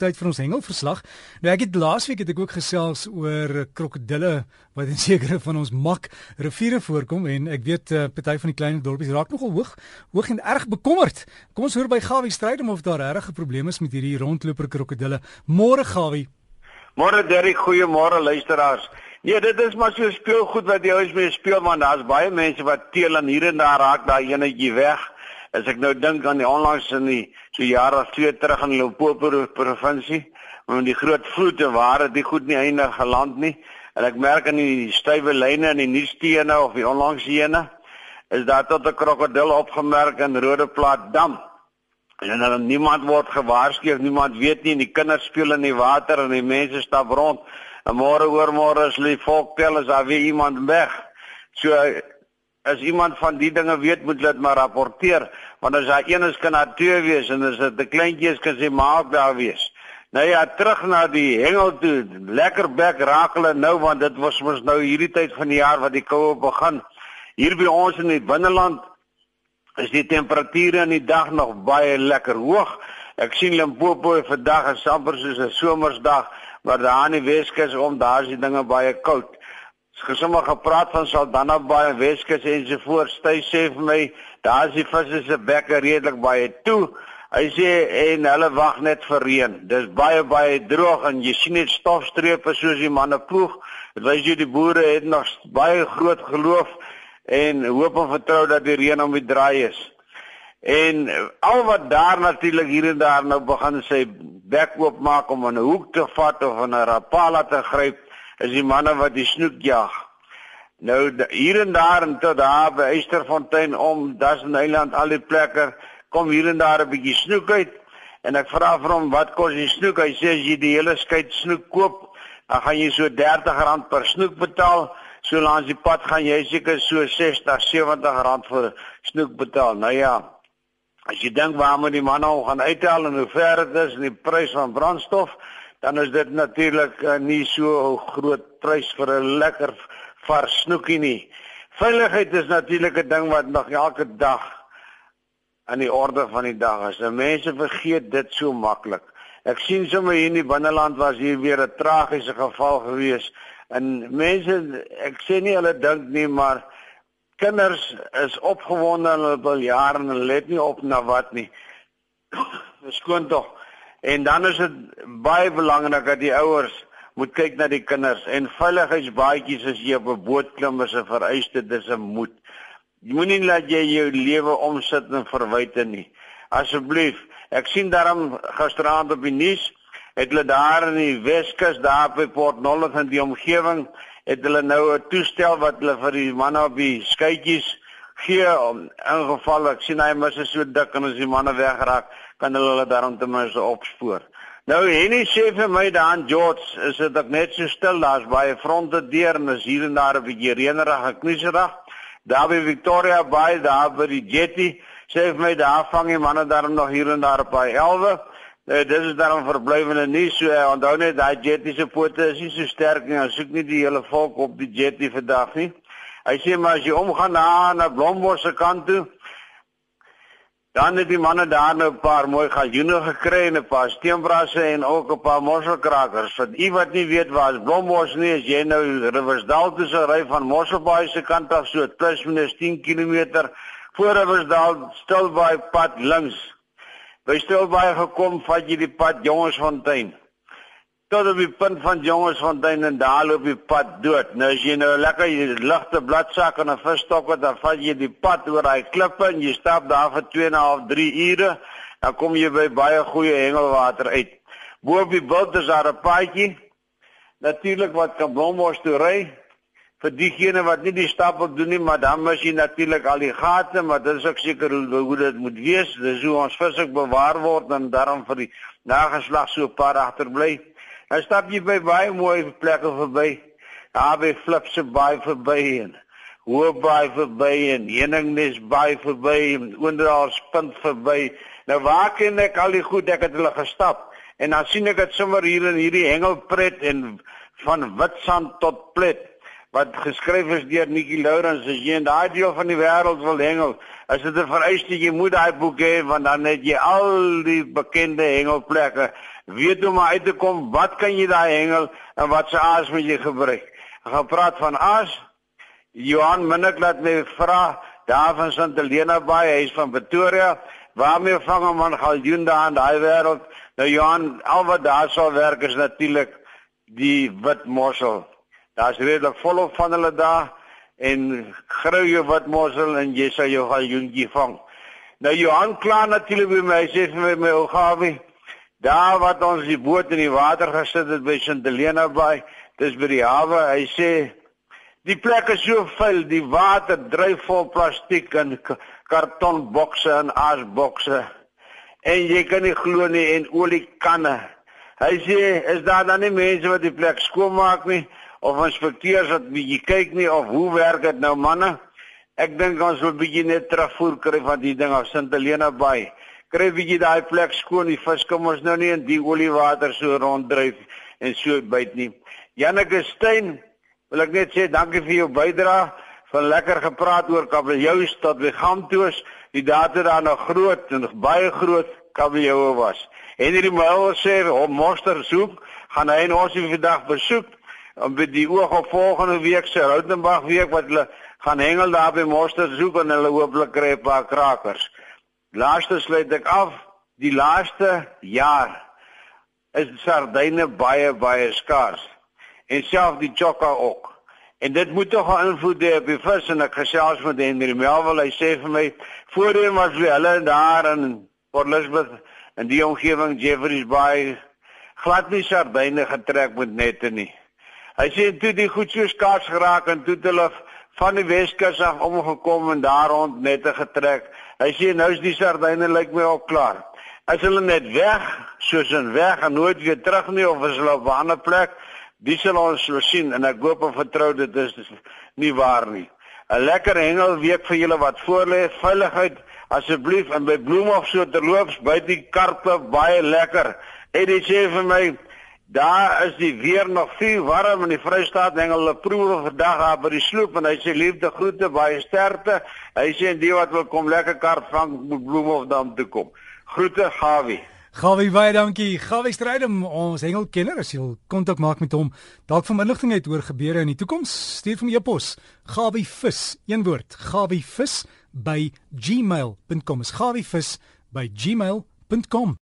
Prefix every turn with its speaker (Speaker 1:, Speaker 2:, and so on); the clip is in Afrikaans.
Speaker 1: tyd vir ons hengelverslag. Nou ek het laasweek het ek ook gesels oor krokodille wat in sekere van ons mak riviere voorkom en ek weet uh, party van die klein dorpies raak nogal hoog, hoog en erg bekommerd. Kom ons hoor by Gawie stryd om of daar regte probleme is met hierdie rondloper krokodille. Môre Gawie.
Speaker 2: Môre Derrick, goeiemôre luisteraars. Nee, dit is maar so speelgoed wat die ouens mee speel want daar's baie mense wat teel en hier en daar raak daai enetjie weg. As ek nou dink aan die onlangs in die so jare twee terug in Limpopo provinsie, met die groot vloede waar dit goed nie eindig geland nie. En ek merk aan die stywe lyne en die nuusstene of die onlangs ene is daar tot 'n krokodil opgemerk in Rodeplaat dam. En dan niemand word gewaarsku, niemand weet nie, die kinders speel in die water en die mense stap rond. En môre oor môre as hulle volk tel is daar weer iemand weg. So as iemand van die dinge weet moet dit maar rapporteer want as daar een is kan daar twee wees en as dit 'n kleintjie is kan sy maak daar wees. Nou ja, terug na die hengel toe. Lekker bek raak hulle nou want dit was mos nou hierdie tyd van die jaar wat die koue begin. Hier by ons in die binneland is die temperature in die dag nog baie lekker hoog. Ek sien Limpopo vandag is amper soos 'n somersdag, maar daar aan die Weskus om daar is die dinge baie koud gesommer gepraat van Saldanha Bay en Weskus en so voort. Sy sê vir my, daar is die visse se bekke redelik baie toe. Hy sê en hulle wag net vir reën. Dis baie baie droog en jy sien net stofstrepe soos die manne ploeg. Dit wys jy die boere het nog baie groot geloof en hoop en vertrou dat die reën om die draai is. En al wat daar natuurlik hier en daar nou begin sy bek oop maak om 'n hoek te vat of 'n rapala te gryp is die manne wat die snoek jag. Nou hier en daar en tot daar by Eysterfontein om Dasen Eiland al die plekke kom hier en daar 'n bietjie snoek uit en ek vra vir hom wat kos die snoek? Hy sê as jy die hele skyt snoek koop, dan gaan jy so R30 per snoek betaal. So langs die pad gaan jy seker so 60, 70 rand vir snoek betaal. Nou ja, as jy dink waar moet die manne gaan uithaal en hoe ver dit is en die prys van brandstof, dan is dit natuurlik uh, nie so groot prys vir 'n lekker vars snoekie nie. Veiligheid is natuurlik 'n ding wat nog elke dag aan die orde van die dag is. En mense vergeet dit so maklik. Ek sien sommer hier in die binneland was hier weer 'n tragiese geval gewees. En mense, ek sê nie hulle dink nie, maar kinders is opgewonde en hulle wil jare en hulle let nie op na wat nie. Verskoon tog. En dan is dit baie belangrik dat die ouers moet kyk na die kinders en veiligheidsbaadjies as jy op 'n boot klim is 'n vereiste dis 'n moet. Jy moenie laat jy jou lewe omsit in verwyte nie. Asseblief, ek sien daarom gisteraand op die nuus het hulle daar in die Weskus daar by Port Nolloth en die omgewing het hulle nou 'n toestel wat hulle vir die manne op die skytjies gee om in geval ek sien hy mis is so dik en as die manne wegraak kan hulle hulle daarom ten minste opspoor. Nou Henny sê vir my daan George, is dit ek net so stil daar's baie fronte deur en is hier en daar 'n bietjie reënerig en knieserig. Daar by Victoria Bay, daar by die jetty, sê vir my daar vang die manne daarom nog hier en daar op by 11. Uh, dit is daarom verblywende nie so uh, onthou net daai jetty se pote is nie so sterk nie. Ons soek nie die hele volk op die jetty vandag nie. Hy sê maar as jy omgaan na na Blombos se kant toe, Dan het die manne daar nou 'n paar mooi galjoene gekry en 'n paar steenbrasse en ook 'n paar mosselkrakers. Vir u wat nie weet waar Blombos nie is, jy nou Riversdal toe se ry van Mosselbaai se kant af so plus minus 10 km voor Riversdal Stilbaai pad links. By Stilbaai gekom, vat jy die pad Jongensfontein tot op die punt van Jongensfontein en daar loop die pad dood. Nou as jy nou lekker ligte bladsak en 'n visstok het, dan vat jy die pad oor daai klippe en jy stap daar vir 2 en 'n half 3 ure, dan kom jy by baie goeie hengelwater uit. Bo op die bult is daar 'n paadjie. Natuurlik wat kan Blombos toe ry vir diegene wat nie die stap wil doen nie, maar dan mis jy natuurlik al die gate, maar dit is ook seker hoe, hoe dit moet wees. Dis hoe ons vis ook bewaar word en daarom vir die nageslag so paar agterbly. Dan stap jy by baie mooi plekke verby. Daar by Flipse Bay verby en Hoë Bay verby en Heningnes Bay verby en Oonderaal Punt verby. Nou waar ken ek al die goed ek het hulle gestap en dan sien ek dit sommer hier in hierdie hengelpret en van Witstrand tot Plet wat geskryf is deur Nikki Lourens as jy in daai deel van die wêreld wil hengel, is dit 'n vereiste jy moet daai boek hê want dan het jy al die bekende hengelplekke weet hoe om uit te kom. Wat kan jy daai hengel en wat se aas moet jy gebruik? Ek gaan praat van aas. Johan Minnik laat my vra daar van St Helena Bay, hy is van Pretoria. Waarmee vang 'n man galjoen daar in daai wêreld? Nou Johan, al wat daar sou werk is natuurlik die wit mossel. Daar's redelik volop van hulle daar en grou jou wit mossel en jy sal jou galjoentjie vang. Nou Johan kla natuurlik by my, sê vir my my ou Gawie, daar wat ons die boot in die water gesit het by St Helena Bay, dis by die hawe. Hy sê die plek is so vuil, die water dryf vol plastiek en kartonbokse en asbokse. En jy kan nie glo nie en oliekanne. Hy sê is daar dan nie mense wat die plek skoonmaak nie of inspekteurs wat bietjie kyk nie of hoe werk dit nou manne? Ek dink ons wil bietjie net terugvoer kry van die ding af Sint Helena Bay. Kry bietjie daai plek skoon, die vis kom ons nou nie in die oliewater so ronddryf en so byt nie. Janneke Steyn, wil ek net sê dankie vir jou bydrae van lekker gepraat oor kabeljou tot Wegamtoos. Die data daar nog groot en baie groot kabeljou was. Henry Moel sê om monster soek, gaan hy en ons vandag besoek om by die oog op volgende week se Rautenbach week wat hulle gaan hengel daar by monster soek en hulle hooplik kry 'n paar krakers. Laaste sluit ek af, die laaste jaar is sardyne baie baie skaars en self die chokka ook. En dit moet tog 'n invloed hê op die vis en ek gesels met Henry Melville, hy sê vir my voorheen was we hulle daar in Port Elizabeth en die omgewing Jeffreys Bay glad nie sardyne getrek met nette nie. Hy sê toe die goed so skaars geraak en toe hulle van die Weskus af omgekom en daar rond nette getrek. Hy sê nou is die sardyne lyk my al klaar. As hulle net weg, soos in weg en nooit weer terug nie of as hulle op 'n ander plek Dis sal ons so sien en ek hoop en vertrou dit is nie waar nie. 'n Lekker hengelweek vir julle wat voorlê. Veiligheid asseblief en by Bloemhof so terloops by die karpe baie lekker. En dit sê vir my daar is die weer nog veel warm in die Vrystaat hengel hulle proewe vandag daar by die sloop en hy sê liefde groete baie sterkte. Hy sê die wat wil kom lekker karp vang moet Bloemhof dan toe kom. Groete Gawie.
Speaker 1: Gawie baie dankie. Gawie Strydom, ons hengelkenner, as jy wil kontak maak met hom, dalk van inligting uit oor gebeure in die toekoms, stuur vir my e-pos. Gawie vis, een woord, gawie vis by gmail.com. Is gawie vis by gmail.com.